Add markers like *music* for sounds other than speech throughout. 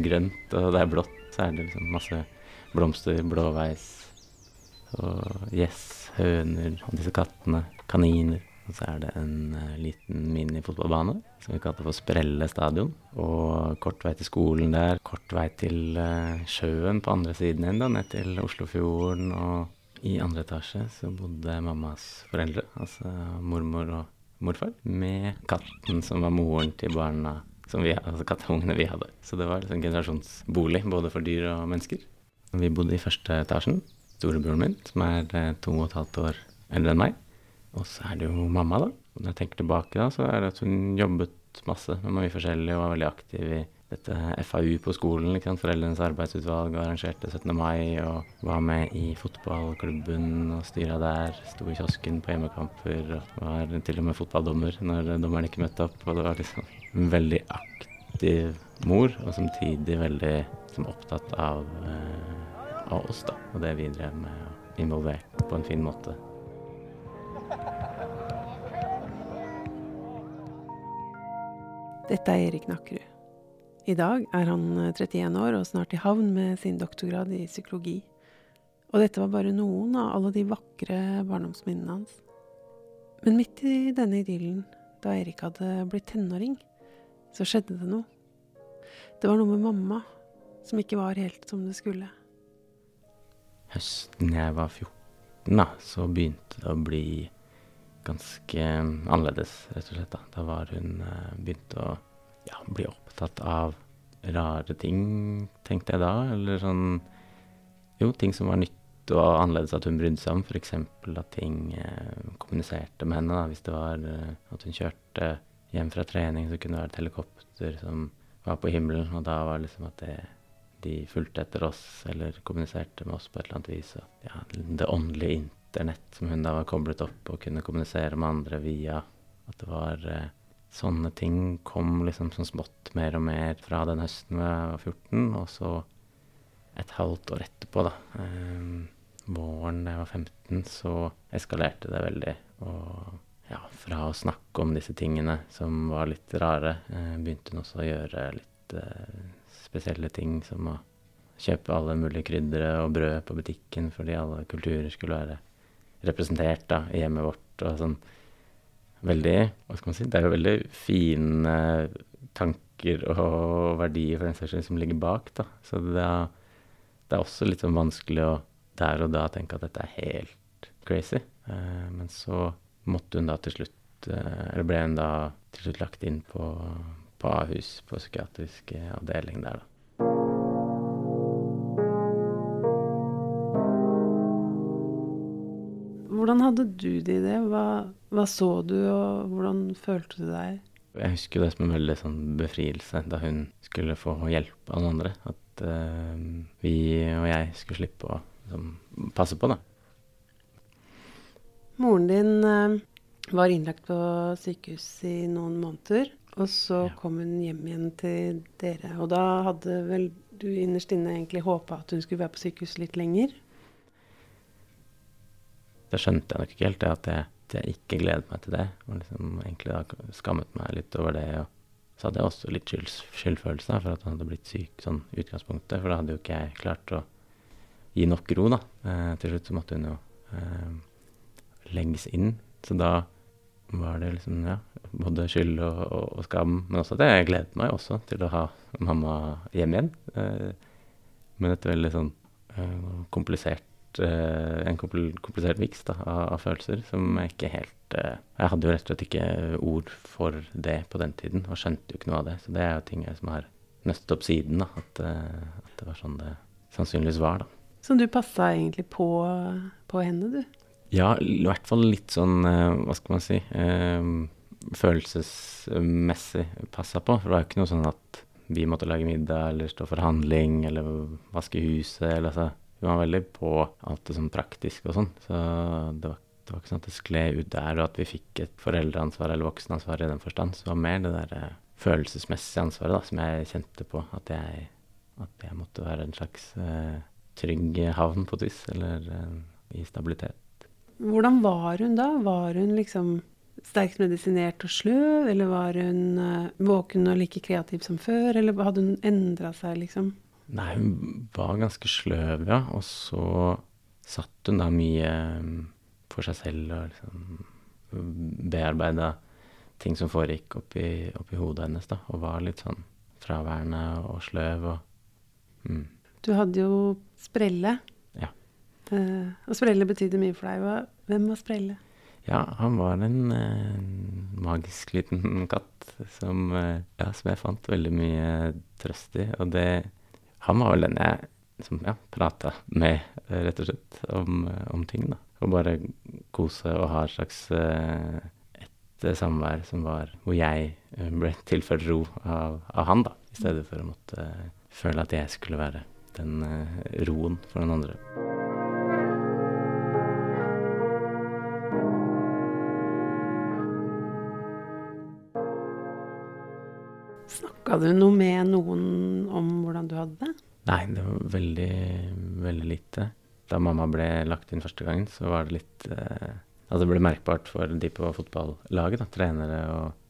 er grønt og det er blått, så er det liksom masse blomster, blåveis og gjess, høner og disse kattene, kaniner. Og så er det en uh, liten minifotballbane som vi kaller for Sprelle stadion. Og kort vei til skolen der, kort vei til uh, sjøen på andre siden igjen, da, ned til Oslofjorden. Og i andre etasje så bodde mammas foreldre, altså mormor og morfar, med katten som var moren til barna som vi, altså katteungene vi hadde. Så det var liksom generasjonsbolig både for dyr og mennesker. Vi bodde i første etasjen. Storebroren min, som er uh, to og et halvt år eldre enn meg. Og så er det jo mamma, da. Når jeg tenker tilbake, da, så er det at hun jobbet masse med mye forskjellig og var veldig aktiv i dette FAU på skolen, ikke sant? Foreldrenes arbeidsutvalg, og arrangerte 17. mai og var med i fotballklubben og styra der. Sto i kiosken på hjemmekamper og var til og med fotballdommer når dommeren ikke møtte opp. Og det var liksom en veldig aktiv mor, og samtidig veldig som opptatt av, eh, av oss, da. Og det vi drev med, og involvert på en fin måte. Dette er Erik Nakkerud. I dag er han 31 eh, år og snart i havn med sin doktorgrad i psykologi. Og dette var bare noen av alle de vakre barndomsminnene hans. Men midt i denne idyllen, da Erik hadde blitt tenåring, så skjedde det noe. Det var noe med mamma som ikke var helt som det skulle. Høsten jeg var 14, da, så begynte det å bli ganske annerledes, rett og slett. Da, da var hun uh, begynt å ja, bli opptatt av rare ting, tenkte jeg da. Eller sånn Jo, ting som var nytt og annerledes at hun brydde seg om. F.eks. at ting eh, kommuniserte med henne. da, Hvis det var uh, at hun kjørte hjem fra trening, så kunne det være et helikopter som var på himmelen. Og da var det liksom at det, de fulgte etter oss, eller kommuniserte med oss på et eller annet vis. Og, ja, det åndelige internett som hun da var koblet opp og kunne kommunisere med andre via. At det var eh, sånne ting kom liksom som smått mer og mer fra den høsten da jeg var 14. Og så et halvt år etterpå, da, eh, våren da jeg var 15, så eskalerte det veldig. Og ja, fra å snakke om disse tingene som var litt rare, eh, begynte hun også å gjøre litt eh, spesielle ting som å kjøpe alle mulige krydder og brød på butikken fordi alle kulturer skulle være representert da, i hjemmet vårt. og sånn veldig, hva skal man si, Det er jo veldig fine tanker og verdier for den saks skyld som ligger bak. da. Så det er, det er, også litt sånn vanskelig å der og da tenke at dette er helt crazy. Eh, men så måtte hun da til slutt eh, Eller ble hun da til slutt lagt inn på, på Ahus, på psykiatrisk avdeling der, da. Hvordan hadde du det i det? Hva, hva, så du, og hvordan følte du deg? Jeg husker det som en veldig sånn befrielse da hun skulle få hjelp av noen andre. At uh, vi og jeg skulle slippe å liksom, passe på, da. Moren din uh, var innlagt på sykehus i noen måneder. Og så ja. kom hun hjem igjen til dere. Og da hadde vel du innerst inne egentlig håpa at hun skulle være på sykehus litt lenger? det skjønte jeg nok ikke helt, det at jeg, jeg ikke gledet meg til det. Og liksom egentlig da skammet meg litt over det. Og så hadde jeg også litt skyld, skyldfølelse for at han hadde blitt syk sånn utgangspunktet. For da hadde jo ikke jeg klart å gi nok ro, da. Eh, til slutt så måtte hun jo eh, legges inn. Så da var det liksom, ja, både skyld og, og, og, skam. Men også at jeg gledet meg også til å ha mamma hjem igjen. Eh, med et veldig sånn eh, komplisert eh, en komplisert miks av, av, følelser som jeg ikke helt uh, Jeg hadde jo rett og slett ikke ord for det på den tiden, og skjønte jo ikke noe av det. Så det er jo ting jeg som har nøstet opp siden, da. At, uh, at, det var sånn det sannsynligvis var, da. Så du passa egentlig på, på, henne, du? Ja, i hvert fall litt sånn, hva skal man si, følelsesmessig passa på. For det var jo ikke noe sånn at vi måtte lage middag eller stå for handling eller vaske huset eller altså hun var veldig på alt det sånn praktiske og sånn. Så det var, det var, ikke sånn at det skled ut der, og at vi fikk et foreldreansvar eller voksenansvar i den forstand. Så det var mer det der eh, følelsesmessige ansvaret da, som jeg kjente på. At jeg, at jeg måtte være en slags eh, trygg havn på et vis, eller eh, i stabilitet. Hvordan var hun da? Var hun liksom sterkt medisinert og sløv, eller var hun uh, våken og like kreativ som før, eller hadde hun endra seg, liksom? Nei, hun var ganske sløv, ja. Og så satt hun da mye um, for seg selv og liksom bearbeida ting som foregikk oppi, oppi hodet hennes, da. Og var litt sånn fraværende og sløv og mm. Du hadde jo sprelle. Uh, og sprelle betydde mye for deg. Hvem var sprelle? Ja, han var en uh, magisk liten katt som, uh, ja, som jeg fant veldig mye trøst i. Og det Han var vel den jeg som ja, prata med, rett og slett, om, om, ting, da. Og bare kose og ha et slags et samvær som var Hvor jeg ble tilført ro av, av han, da. I stedet for å måtte føle at jeg skulle være den roen for den andre. Snakka du noe med noen om hvordan du hadde det? Nei, det var veldig, veldig lite. Da mamma ble lagt inn første gangen, så var det litt eh, Altså det ble merkbart for de på fotballaget, da, trenere og,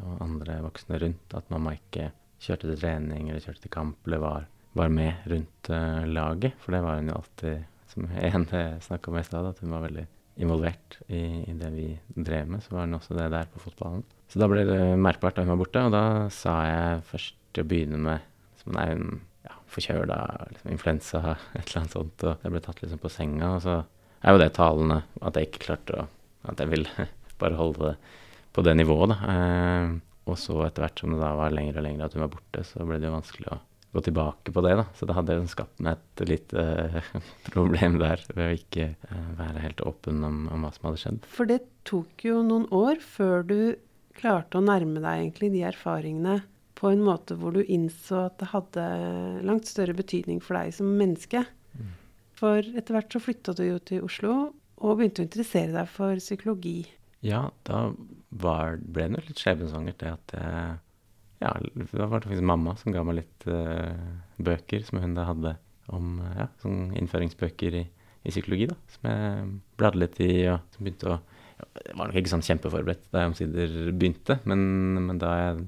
og, andre voksne rundt, at mamma ikke kjørte til trening eller kjørte til kamp eller var, var med rundt eh, laget. For det var hun jo alltid, som *laughs* en snakka om i stad, at hun var veldig involvert i, i, det vi drev med. Så var hun også det der på fotballen. Så da ble det merkbart da hun var borte, og da sa jeg først til å begynne med som Nei, hun ja, forkjøla, liksom, influensa, *laughs* et eller annet sånt. Og jeg ble tatt liksom på senga, og så er jo det talende at jeg ikke klarte å At jeg ville *laughs* bare holde det på det nivået, da. Eh, og så etter hvert som det da var lenger og lenger at hun var borte, så ble det jo vanskelig å gå tilbake på det, da. Så det hadde skapt meg et lite *laughs* problem der ved å ikke uh, være helt åpen om, om, hva som hadde skjedd. For det tok jo noen år før du klarte å nærme deg egentlig de erfaringene på en måte hvor du innså at det hadde langt større betydning for deg som menneske. Mm. For etter hvert så flytta du jo til Oslo og begynte å interessere deg for psykologi. Ja, da var, ble det litt skjebnesvangert det at jeg Ja, da var det faktisk mamma som ga meg litt uh, bøker som hun da hadde om ja, sånn innføringsbøker i, i psykologi, da. Som jeg bladde litt i, og som begynte å jeg var nok ikke sånn kjempeforberedt da jeg omsider begynte, men, men, da jeg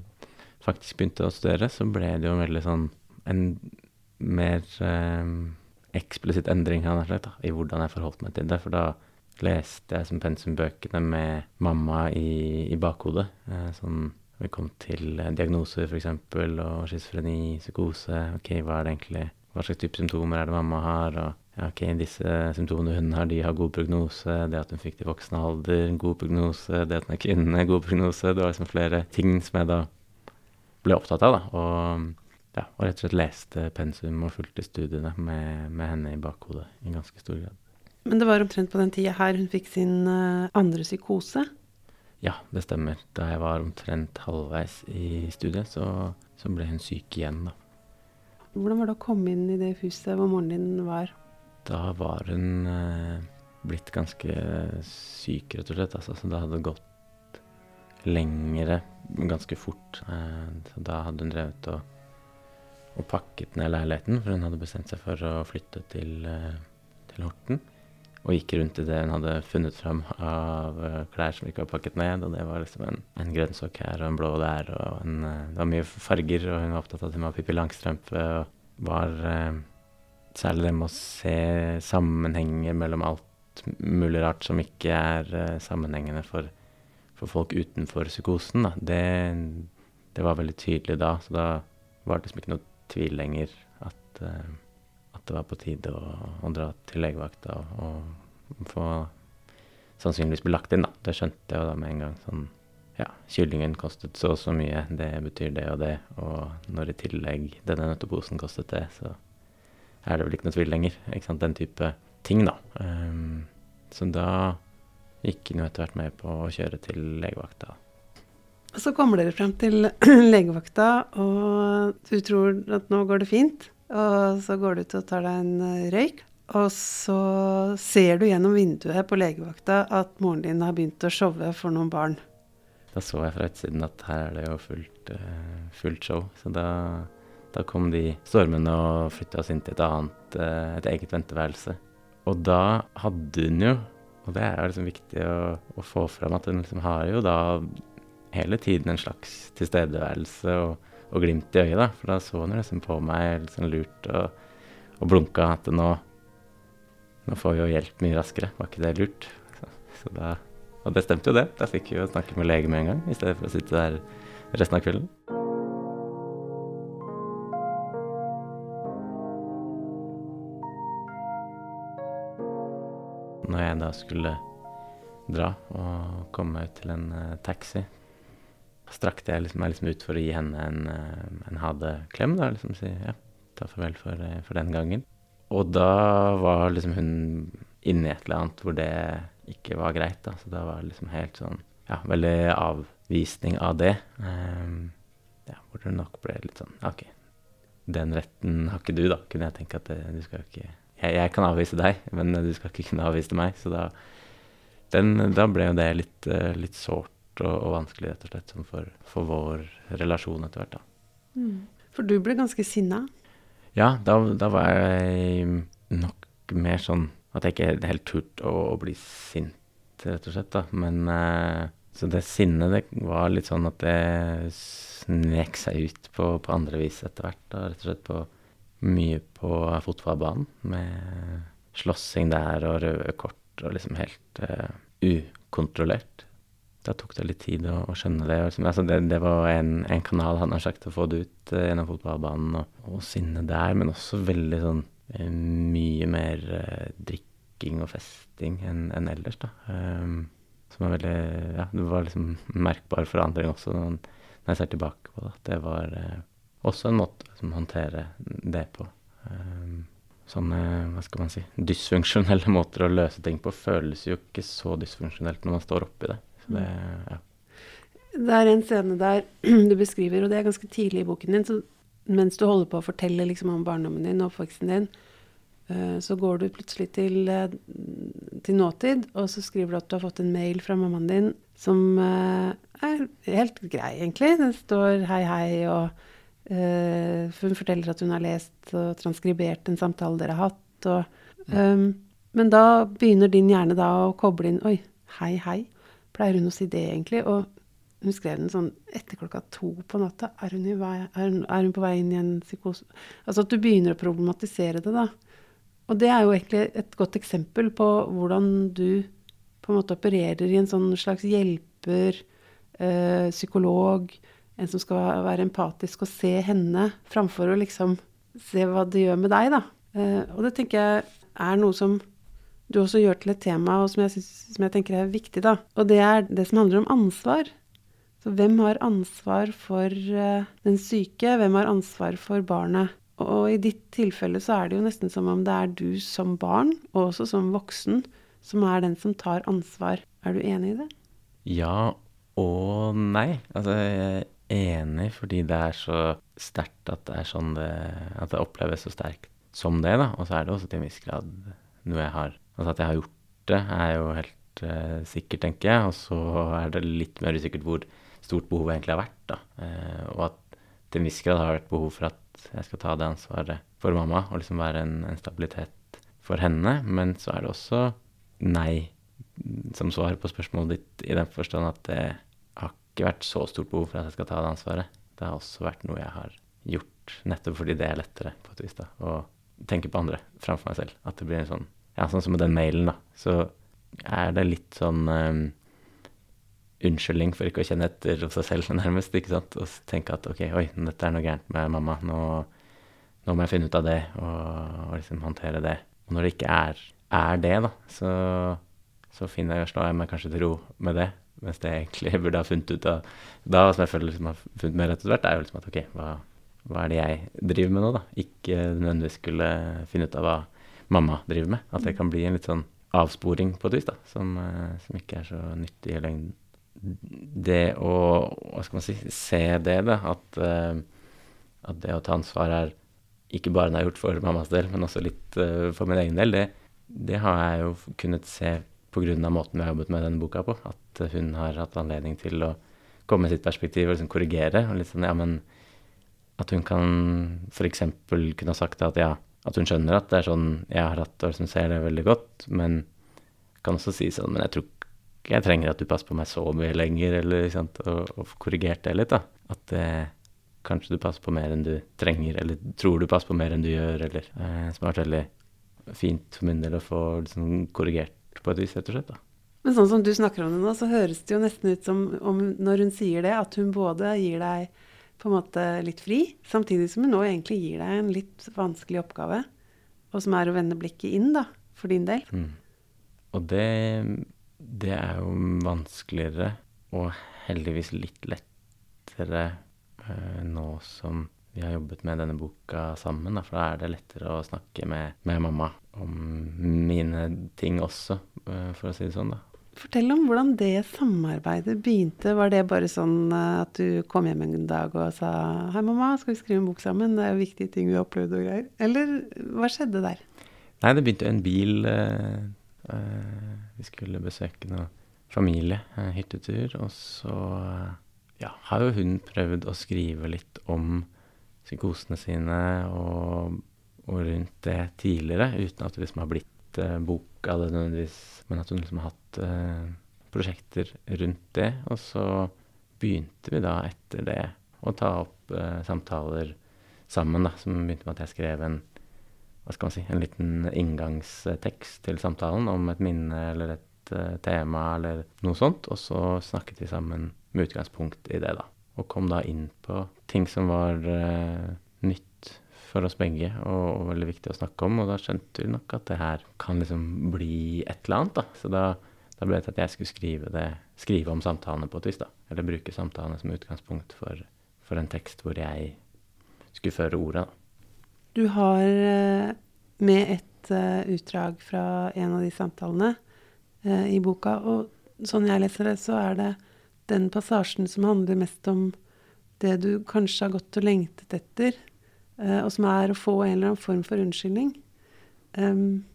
faktisk begynte å studere, så ble det jo en veldig sånn en mer eh, eksplisitt endring sagt, da, i hvordan jeg forholdt meg til det. For da leste jeg som pensumbøkene med mamma i, i bakhodet. Eh, sånn vi kom til eh, diagnoser, f.eks., og schizofreni, psykose. Ok, hva er det egentlig Hva slags type symptomer er det mamma har? og ja, ok, disse symptomene hun har, de har god prognose. Det at hun fikk det i voksen alder, god prognose. Det at hun er kvinne, god prognose. Det var liksom flere ting som jeg da ble opptatt av. da, Og, ja, og rett og slett leste pensum og fulgte studiene med, med, henne i bakhodet i ganske stor grad. Men det var omtrent på den tida her hun fikk sin uh, andre psykose? Ja, det stemmer. Da jeg var omtrent halvveis i studiet, så, så ble hun syk igjen, da. Hvordan var det å komme inn i det huset hvor moren din var? Da var hun eh, blitt ganske syk, rett og slett. Altså, så det hadde gått lengre ganske fort. Eh, så da hadde hun drevet og, og, pakket ned leiligheten, for hun hadde bestemt seg for å flytte til, eh, til Horten. Og gikk rundt i det hun hadde funnet fram av klær som ikke var pakket ned. Og det var liksom en, en grønnsokk her og en blå der, og en, det var mye farger. Og hun var opptatt av at hun var Pippi Langstrømpe og var Særlig det med å se sammenhenger mellom alt mulig rart som ikke er uh, sammenhengende for, for, folk utenfor psykosen. Da. Det, det, var veldig tydelig da, så da var det liksom ikke noe tvil lenger at, uh, at det var på tide å, å dra til legevakta og, og, få sannsynligvis bli lagt inn. Da. Det skjønte jeg jo da med en gang. sånn ja, kyllingen kostet så og så mye, det betyr det og det. Og når i tillegg denne nøtteposen kostet det, så er det vel ikke noe tvil lenger. Ikke sant? Den type ting, da. Um, så da gikk hun etter hvert med på å kjøre til legevakta. Så kommer dere frem til *clears throat* legevakta, og du tror at nå går det fint. Og så går du ut og tar deg en eh, røyk. Og så ser du gjennom vinduet på legevakta at moren din har begynt å showe for noen barn. Da så jeg fra utsiden at her er det jo fullt, uh, fullt show. Så da da kom de stormende og flytta oss inn til et annet, eh, et eget venteværelse. Og da hadde hun jo Og det er liksom viktig å, å få fram at hun liksom har jo da hele tiden en slags tilstedeværelse og, og glimt i øyet, da. For da så hun liksom på meg litt sånn lurt og, og blunka at nå, nå får vi jo hjelp mye raskere. Var ikke det lurt? Så, så da, og det stemte jo det. Da fikk vi jo snakke med lege med en gang, i stedet for å sitte der resten av kvelden. Når jeg da skulle dra og komme ut til en uh, taxi, strakte jeg liksom, meg liksom ut for å gi henne en, uh, en ha det-klem. liksom Si ja, ta farvel for, uh, for, den gangen. Og da var liksom hun inne i et eller annet hvor det ikke var greit. da, Så da var det liksom helt sånn ja, veldig avvisning av det. Um, ja, hvor det nok ble litt sånn OK, den retten har ikke du, da, kunne jeg tenke at det, du skal jo ikke jeg, jeg, kan avvise deg, men du skal ikke kunne avvise meg. Så da, den, da ble jo det litt, uh, litt sårt og, og, vanskelig, rett og slett, for, for, vår relasjon etter hvert. da. Mm. For du ble ganske sinna? Ja, da, da, var jeg nok mer sånn at jeg ikke helt turte å, å, bli sint, rett og slett. da. Men uh, Så det sinnet, det var litt sånn at det snek seg ut på, på andre vis etter hvert. da, Rett og slett på mye på fotballbanen med slåssing der og røde kort og liksom helt uh, ukontrollert. Da tok det litt tid å, å skjønne det. Liksom, altså det. det. var en, en, kanal han har sagt å få det ut uh, gjennom fotballbanen, og, og sinne der, men også veldig sånn uh, mye mer drikking og festing enn en ellers, da. Um, som er veldig Ja, det var liksom merkbar forandring også når, når jeg ser tilbake på det. At Det var også en måte å håndtere det på. Um, sånne, hva skal man si, dysfunksjonelle *laughs* måter å løse ting på føles jo ikke så dysfunksjonelt når man står oppi det. Så det, ja. det er en scene der *clears throat* du beskriver, og det er ganske tidlig i boken din, så mens du holder på å fortelle liksom, om barndommen din og oppveksten din, uh, så går du plutselig til, uh, til, nåtid, og så skriver du at du har fått en mail fra mammaen din som uh, er helt grei, egentlig. Den står 'hei, hei' og Uh, hun forteller at hun har lest og transkribert en samtale dere har hatt. Og, um, men da begynner din hjerne da å koble inn Oi, hei, hei. Pleier hun å si det, egentlig? Og hun skrev den sånn etter klokka to på natta. Er hun, vei, er hun, er hun på vei inn i en psykose? Altså at du begynner å problematisere det, da. Og det er jo egentlig et godt eksempel på hvordan du på en måte opererer i en sånn slags hjelper, øh, psykolog, en som skal være empatisk og se henne, framfor å liksom se hva det gjør med deg, da. Eh, og det tenker jeg er noe som du også gjør til et tema, og som jeg, synes, som jeg tenker er viktig, da. Og det er det som handler om ansvar. Så hvem har ansvar for uh, den syke? Hvem har ansvar for barnet? Og i ditt tilfelle så er det jo nesten som om det er du som barn, og også som voksen, som er den som tar ansvar. Er du enig i det? Ja og nei. Altså, jeg enig, fordi det er så sterkt at det er sånn det At det oppleves så sterkt som det, da. Og så er det også til en viss grad noe jeg har Altså at jeg har gjort det, er jo helt uh, sikkert, tenker jeg. Og så er det litt mer usikkert hvor stort behovet egentlig har vært, da. Uh, og at til en viss grad har det vært behov for at jeg skal ta det ansvaret for mamma, og liksom være en, en stabilitet for henne. Men så er det også nei som svar på spørsmålet ditt, i den forstand at det ikke vært så stort behov for at jeg skal ta det ansvaret. Det har også vært noe jeg har gjort nettopp fordi det er lettere på et vis da, å tenke på andre framfor meg selv. At det blir en sånn Ja, sånn som med den mailen, da. Så er det litt sånn um, unnskyldning for ikke å kjenne etter seg selv, *laughs* nærmest. ikke sant? Og tenke at ok, oi, dette er noe gærent med mamma. Nå, nå må jeg finne ut av det og, og, liksom håndtere det. Og når det ikke er, er det, da, så, så finner jeg, slår jeg meg kanskje til ro med det. Mens det jeg egentlig *laughs* burde ha funnet ut av da, som jeg føler liksom har funnet mer og slett, er jo liksom at ok, hva, hva, er det jeg driver med nå, da? Ikke nødvendigvis skulle finne ut av hva mamma driver med. At det kan bli en litt sånn avsporing på et vis, da, som, eh, som ikke er så nyttig i lengden. Det å, hva skal man si, se det, da, at, uh, at det å ta ansvar er ikke bare det jeg har gjort for mammas del, men også litt uh, for min egen del, det, det har jeg jo kunnet se pga. måten vi har jobbet med denne boka på. At hun har hatt anledning til å komme med sitt perspektiv og liksom korrigere. og litt sånn, ja, men At hun kan f.eks. kunne ha sagt at ja, at hun skjønner at det er sånn jeg har hatt og som ser det veldig godt, men kan også si sånn Men jeg tror ikke jeg trenger at du passer på meg så mye lenger, eller sant, og, og korrigert det litt, da. At eh, kanskje du passer på mer enn du trenger, eller tror du passer på mer enn du gjør, eller eh, Som har vært veldig fint for min del å få liksom, korrigert på et vis, rett og slett. da. Men sånn som du snakker om det nå, så høres det jo nesten ut som om når hun sier det, at hun både gir deg på en måte litt fri, samtidig som hun nå egentlig gir deg en litt vanskelig oppgave, og som er å vende blikket inn, da, for din del. Mm. Og det, det er jo vanskeligere, og heldigvis litt lettere uh, nå som vi har jobbet med denne boka sammen, da, for da er det lettere å snakke med, med mamma om mine ting også, uh, for å si det sånn, da. Fortell om hvordan det samarbeidet begynte. Var det bare sånn uh, at du kom hjem en dag og sa 'Hei, mamma, skal vi skrive en bok sammen?' Det er jo viktige ting vi har opplevd og greier. Eller hva skjedde der? Nei, det begynte en bil Vi skulle besøke noe familie, hyttetur, og så ja, har jo hun prøvd å skrive litt om psykosene sine og, og rundt det tidligere, uten at det liksom har blitt eh, bok av det nødvendigvis, men at hun liksom har hatt eh, prosjekter rundt det. Og så begynte vi da etter det å ta opp eh, samtaler sammen, da, som begynte med at jeg skrev en hva skal man si, en liten inngangstekst til samtalen om et minne eller et uh, tema eller noe sånt, og så snakket vi sammen med utgangspunkt i det, da. Og kom da inn på ting som var uh, nytt for oss begge og, og, veldig viktig å snakke om. Og da skjønte vi nok at det her kan liksom bli et eller annet, da. Så da, da ble det til at jeg skulle skrive, det, skrive om samtalene på et vis, da. Eller bruke samtalene som utgangspunkt for, for en tekst hvor jeg skulle føre ordet. Du har uh, med et uh, utdrag fra en av de samtalene i boka, og sånn jeg leser det, så er det den passasjen som handler mest om det du kanskje har gått og lengtet etter, og som er å få en eller annen form for unnskyldning. Um,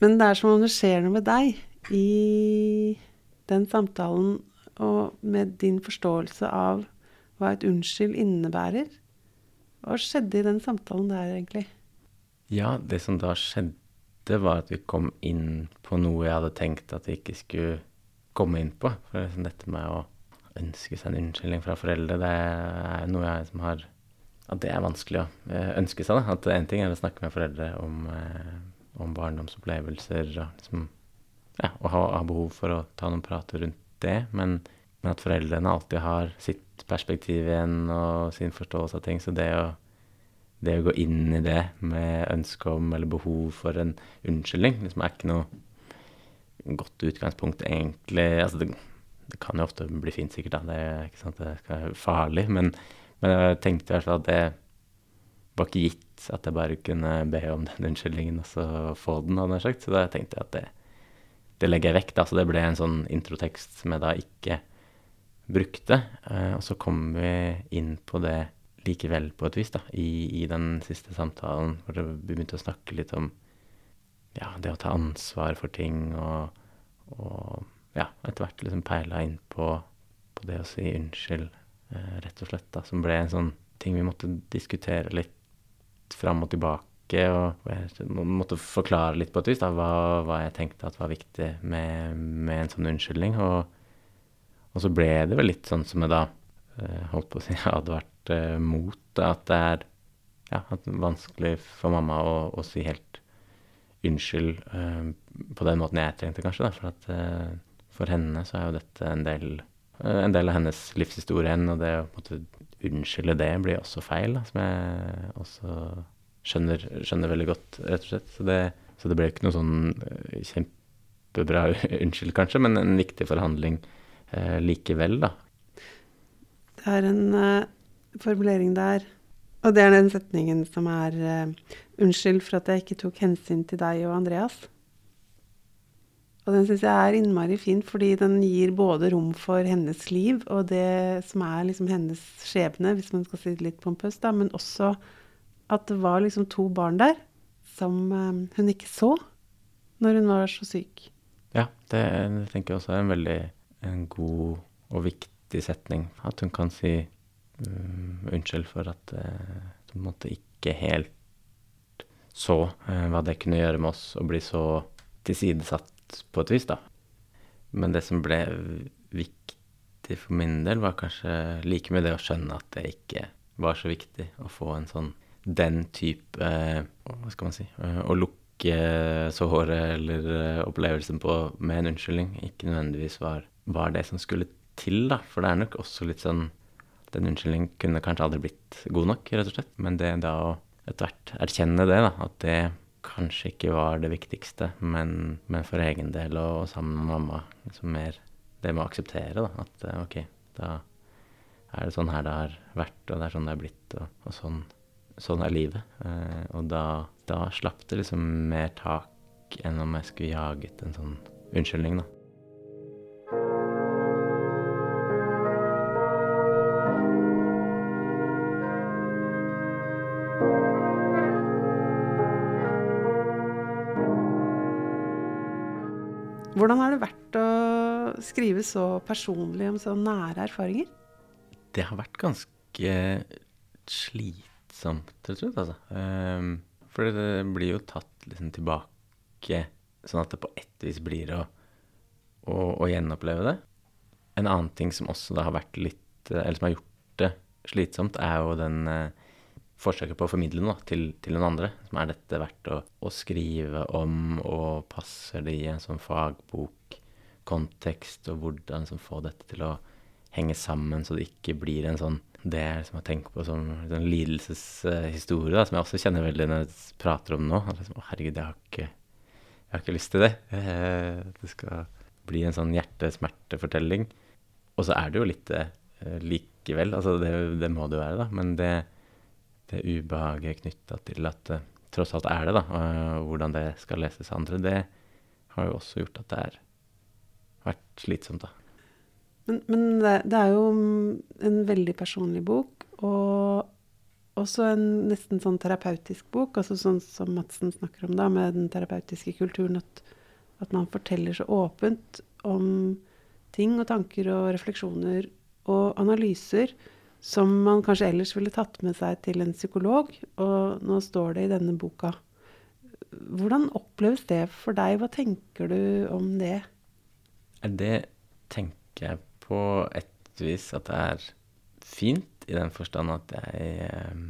men det er som om det skjer noe med deg i den samtalen, og med din forståelse av hva et unnskyld innebærer. Hva skjedde i den samtalen der, egentlig? Ja, det som da skjedde, var at vi kom inn på noe jeg hadde tenkt at vi ikke skulle komme inn på. For liksom dette med å ønske seg en unnskyldning fra foreldre, det er noe jeg som har At det er vanskelig å eh, ønske seg. da, At én ting er å snakke med foreldre om, eh, om barndomsopplevelser og liksom Ja, og ha, ha, behov for å ta noen prater rundt det, men, men, at foreldrene alltid har sitt perspektiv igjen og sin forståelse av ting. Så det å, det å gå inn i det med ønske om eller behov for en unnskyldning, liksom er ikke noe godt utgangspunkt, egentlig. Altså, det, det kan jo ofte bli fint, sikkert. da, Det er ikke sant, det er farlig. Men, men, jeg tenkte i hvert fall at det var ikke gitt at jeg bare kunne be om den unnskyldningen og så få den. hadde jeg sagt. Så da tenkte jeg at det, det legger jeg vekk. da, Så det ble en sånn introtekst som jeg da ikke brukte. Eh, og så kom vi inn på det likevel på et vis da, i, i den siste samtalen, hvor vi begynte å snakke litt om ja, det å ta ansvar for ting og, og ja, etter hvert liksom peila inn på, på, det å si unnskyld, rett og slett. da, Som ble en sånn ting vi måtte diskutere litt fram og tilbake. Og måtte forklare litt på et vis da, hva, hva jeg tenkte at var viktig med, med en sånn unnskyldning. Og, og, så ble det vel litt sånn som jeg da eh, holdt på å si *laughs* hadde vært eh, mot. At det er ja, at vanskelig for mamma å, å si helt unnskyld uh, på den måten jeg trengte, kanskje. Da, for at uh, for henne så er jo dette en del, eh, en del av hennes livshistorie igjen, og det å på unnskylde det blir også feil, da, som jeg også skjønner, skjønner, veldig godt, rett og slett. Så det, så det ble ikke noe sånn eh, kjempebra *laughs* unnskyld, kanskje, men en viktig forhandling eh, likevel, da. Det er en uh, formulering der, og det er den setningen som er uh, Unnskyld for at jeg ikke tok hensyn til deg og Andreas. Og den syns jeg er innmari fin, fordi den gir både rom for hennes liv og det som er liksom hennes skjebne, hvis man skal si det litt pompøst, da, men også at det var liksom to barn der som um, hun ikke så når hun var så syk. Ja, det, tenker jeg også er en veldig en god og viktig setning. At hun kan si um, unnskyld for at uh, hun måtte ikke helt så uh, hva det kunne gjøre med oss å bli så tilsidesatt på et vis, da. Men det som ble viktig for min del, var kanskje like mye det å skjønne at det ikke var så viktig å få en sånn den type eh, Hva skal man si eh, Å lukke såret eller eh, opplevelsen på med en unnskyldning ikke nødvendigvis var, var det som skulle til, da. For det er nok også litt sånn Den unnskyldningen kunne kanskje aldri blitt god nok, rett og slett. Men det da å etter hvert erkjenne det, da, at det kanskje ikke var det viktigste, men, men for egen del og, og, sammen med mamma liksom mer det med å akseptere, da. At OK, da er det sånn her det har vært, og det er sånn det er blitt, og, og sånn, sånn, er livet. Eh, og da, da slapp det liksom mer tak enn om jeg skulle jaget en sånn unnskyldning, da. Skrive så personlig om så nære erfaringer? Det har vært ganske slitsomt til slutt, altså. Um, for det blir jo tatt liksom tilbake, sånn at det på ett vis blir å, å, å gjenoppleve det. En annen ting som også da har vært litt Eller som har gjort det slitsomt, er jo den uh, forsøket på å formidle noe til, til noen andre. Som er dette verdt å, å, skrive om, og passer det i en sånn fagbokkontekst, og hvordan liksom, få dette til å henge sammen, så det ikke blir en sånn Det er liksom jeg tenker på som en sånn lidelseshistorie, da, som jeg også kjenner veldig når jeg prater om nå. Liksom, å, herregud, jeg har, ikke, jeg har ikke lyst til det. Eh, det skal bli en sånn hjertesmertefortelling. Og så er det jo litt det eh, likevel. Altså, det, det må det jo være, da. Men det det ubehaget knytta til at det tross alt er det, da, og hvordan det skal leses av andre, det har jo også gjort at det har vært slitsomt, da. Men, men det, er jo en veldig personlig bok, og også en nesten sånn terapeutisk bok, altså sånn som Madsen snakker om da, med den terapeutiske kulturen, at, at man forteller så åpent om ting og tanker og refleksjoner og analyser som man kanskje ellers ville tatt med seg til en psykolog. Og nå står det i denne boka. Hvordan oppleves det for deg? Hva tenker du om det? Det tenker jeg på et vis at det er fint, i den forstand at jeg eh,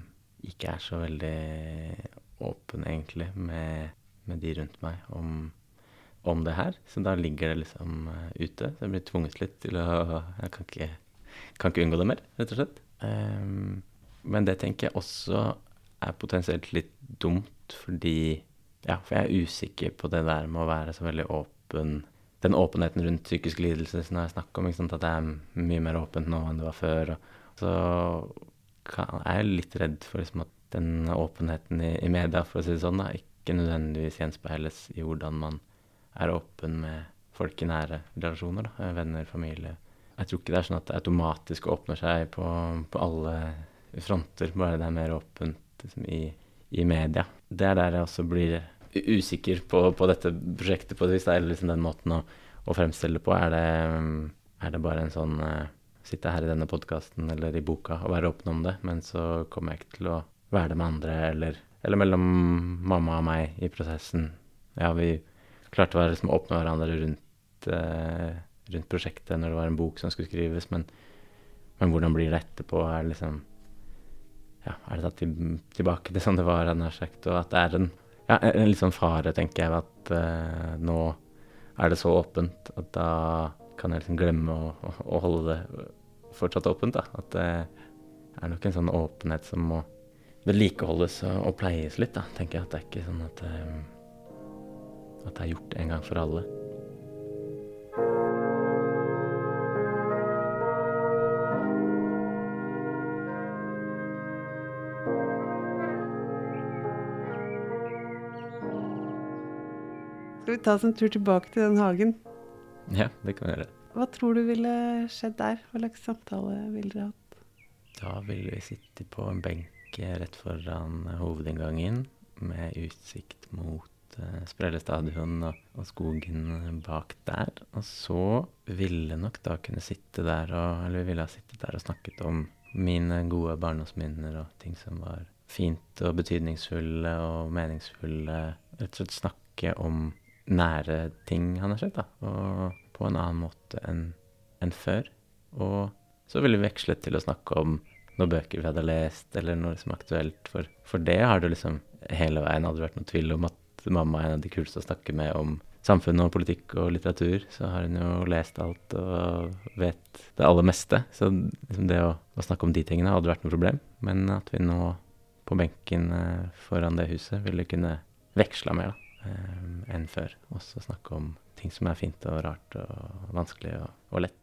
ikke er så veldig åpen, egentlig, med, med de rundt meg om, om, det her. Så da ligger det liksom uh, ute. Så jeg blir tvunget litt til å Jeg kan ikke kan ikke unngå det mer, rett og slett. Um, men det tenker jeg også er potensielt litt dumt, fordi Ja, for jeg er usikker på det der med å være så veldig åpen Den åpenheten rundt psykisk lidelse som jeg snakker om, at det er mye mer åpent nå enn det var før. Så er jeg litt redd for liksom, at den åpenheten i, i, media, for å si det sånn, da, ikke nødvendigvis gjenspeiles i hvordan man er åpen med folk i nære relasjoner. Da, venner, familie jeg tror ikke det er sånn at det automatisk åpner seg på, på alle fronter, bare det er mer åpent liksom, i, i, media. Det er der jeg også blir usikker på, på dette prosjektet på det eller liksom den måten å, å fremstille på. Er det, er det bare en sånn uh, Sitte her i denne podkasten eller i boka og være åpen om det, men så kommer jeg ikke til å være det med andre, eller, eller mellom mamma og meg i prosessen. Ja, vi klarte å være liksom, åpne hverandre rundt uh, rundt prosjektet når det var en bok som skulle skrives, men, men hvordan blir det etterpå? Er det liksom ja, er det tatt tilbake til sånn det var, nær sagt, og at det er en, ja, en litt sånn fare, tenker jeg, at uh, nå er det så åpent at da kan jeg liksom glemme å, å, holde det fortsatt åpent. da, At det er nok en sånn åpenhet som må vedlikeholdes og, pleies litt, da, tenker jeg. At det er ikke sånn at, um, at det er gjort en gang for alle. Skal vi ta oss en tur tilbake til den hagen? Ja, det kan vi gjøre. Hva tror du ville skjedd der? Hva slags samtale ville dere hatt? Da ville vi sitte på en benk rett foran hovedinngangen med utsikt mot uh, Sprelle stadion og, og, skogen bak der. Og så ville nok da kunne sitte der og Eller vi ville ha sittet der og snakket om mine gode barndomsminner og ting som var fint og betydningsfulle og meningsfulle. Rett og slett snakke om nære ting han har sett, da. Og på en annen måte enn en før. Og så ville vi vekslet til å snakke om noen bøker vi hadde lest, eller noe som er aktuelt. For, for det har det liksom hele veien aldri vært noen tvil om at mamma er en av de kuleste å snakke med om samfunn og politikk og litteratur. Så har hun jo lest alt og vet det aller meste. Så liksom det å, å snakke om de tingene hadde vært noe problem. Men at vi nå på benken eh, foran det huset ville kunne veksla mer da, enn før. Og snakke om ting som er fint og rart og vanskelig og, og lett.